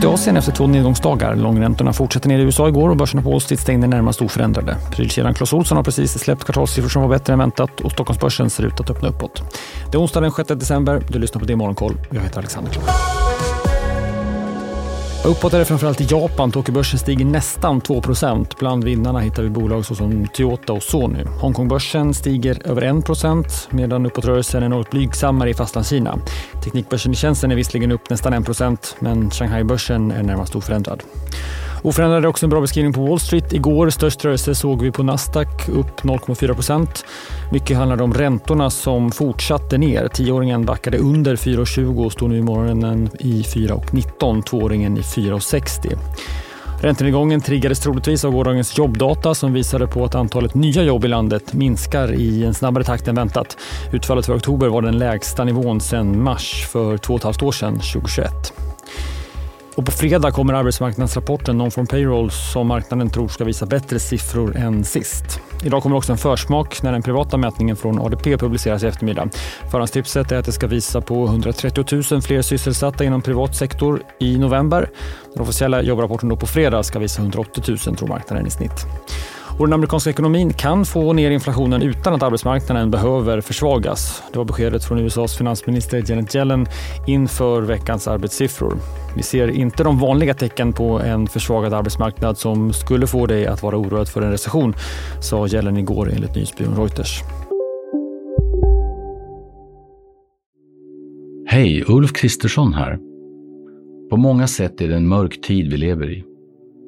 Uppåt Asien efter två nedgångsdagar. Långräntorna fortsätter ner i USA igår och börserna på Wall Street stängde närmast oförändrade. Prylkedjan Clas Ohlson har precis släppt kvartalssiffror som var bättre än väntat och Stockholmsbörsen ser ut att öppna uppåt. Det är onsdag den 6 december. Du lyssnar på Det Morgonkoll. Jag heter Alexander Klar. Uppåt är det framförallt i Japan. Tokyobörsen stiger nästan 2% Bland vinnarna hittar vi bolag såsom Toyota och Sony. Hongkongbörsen stiger över 1 medan uppåtrörelsen är något blygsammare i Fastlandskina. Teknikbörsen i tjänsten är visserligen upp nästan 1% men Shanghai-börsen är närmast oförändrad. Oförändrad är också en bra beskrivning på Wall Street. Igår störst rörelse såg vi på Nasdaq upp 0,4 procent. Mycket handlade om räntorna som fortsatte ner. Tioåringen backade under 4,20 och står nu i morgonen i 4,19. Tvååringen i 4,60. Räntenedgången triggades troligtvis av gårdagens jobbdata som visade på att antalet nya jobb i landet minskar i en snabbare takt än väntat. Utfallet för oktober var den lägsta nivån sedan mars för två och ett halvt år sedan, 2021. Och på fredag kommer arbetsmarknadsrapporten Non-Form Payroll som marknaden tror ska visa bättre siffror än sist. Idag kommer också en försmak när den privata mätningen från ADP publiceras i eftermiddag. Förhandstipset är att det ska visa på 130 000 fler sysselsatta inom privat sektor i november. Den officiella jobbrapporten då på fredag ska visa 180 000 tror marknaden i snitt. Och den amerikanska ekonomin kan få ner inflationen utan att arbetsmarknaden behöver försvagas. Det var beskedet från USAs finansminister Janet Yellen inför veckans arbetssiffror. Vi ser inte de vanliga tecken på en försvagad arbetsmarknad som skulle få dig att vara oroad för en recession, sa Yellen igår enligt nyhetsbyrån Reuters. Hej, Ulf Kristersson här. På många sätt är det en mörk tid vi lever i.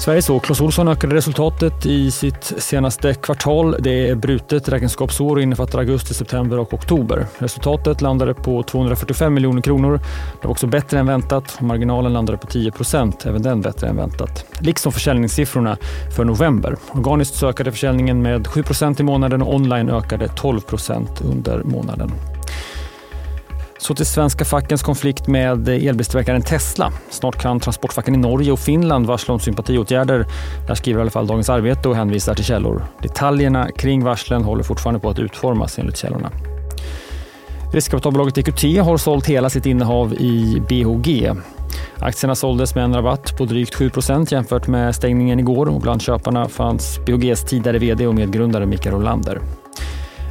Sveriges och Clas Ohlson ökade resultatet i sitt senaste kvartal. Det är brutet räkenskapsår och innefattar augusti, september och oktober. Resultatet landade på 245 miljoner kronor. Det var också bättre än väntat. Marginalen landade på 10 procent, även den bättre än väntat. Liksom försäljningssiffrorna för november. Organiskt ökade försäljningen med 7 procent i månaden och online ökade 12 procent under månaden. Så till svenska fackens konflikt med elbilstillverkaren Tesla. Snart kan transportfacken i Norge och Finland varsla om sympatiåtgärder. Där skriver i alla fall Dagens Arbete och hänvisar till källor. Detaljerna kring varslen håller fortfarande på att utformas enligt källorna. Riskkapitalbolaget EQT har sålt hela sitt innehav i BHG. Aktierna såldes med en rabatt på drygt 7% jämfört med stängningen igår och bland köparna fanns BHGs tidigare vd och medgrundare Mikael Olander.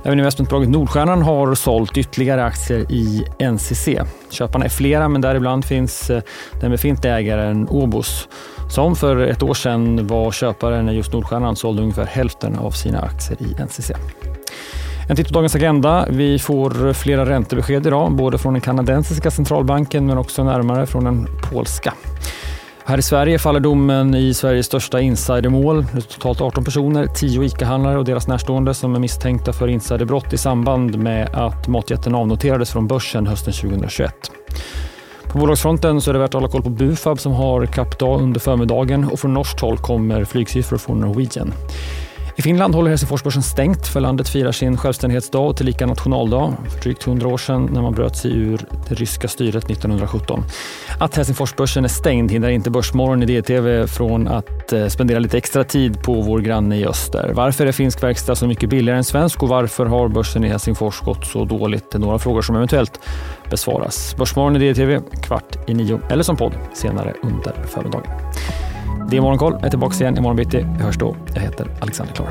Även investmentbolaget Nordstjärnan har sålt ytterligare aktier i NCC. Köparna är flera, men däribland finns eh, den befintliga ägaren Obos som för ett år sedan var köpare när just Nordstjärnan sålde ungefär hälften av sina aktier i NCC. En titt på dagens agenda. Vi får flera räntebesked idag, både från den kanadensiska centralbanken men också närmare från den polska. Här i Sverige faller domen i Sveriges största insidermål. Det är totalt 18 personer, 10 ICA-handlare och deras närstående som är misstänkta för insiderbrott i samband med att matjätten avnoterades från börsen hösten 2021. På bolagsfronten så är det värt att hålla koll på Bufab som har kappdag under förmiddagen och från norskt håll kommer flygsiffror från Norwegian. I Finland håller Helsingforsbörsen stängt för landet firar sin självständighetsdag och tillika nationaldag för drygt 100 år sedan när man bröt sig ur det ryska styret 1917. Att Helsingforsbörsen är stängd hindrar inte Börsmorgon i DTV från att eh, spendera lite extra tid på vår granne i öster. Varför är finsk verkstad så mycket billigare än svensk och varför har börsen i Helsingfors gått så dåligt? Det är några frågor som eventuellt besvaras. Börsmorgon i DTV kvart i nio eller som podd senare under förmiddagen. Det är Morgonkoll. Jag är tillbaka igen imorgon bitti. Vi hörs då. Jag heter Alexander Klar.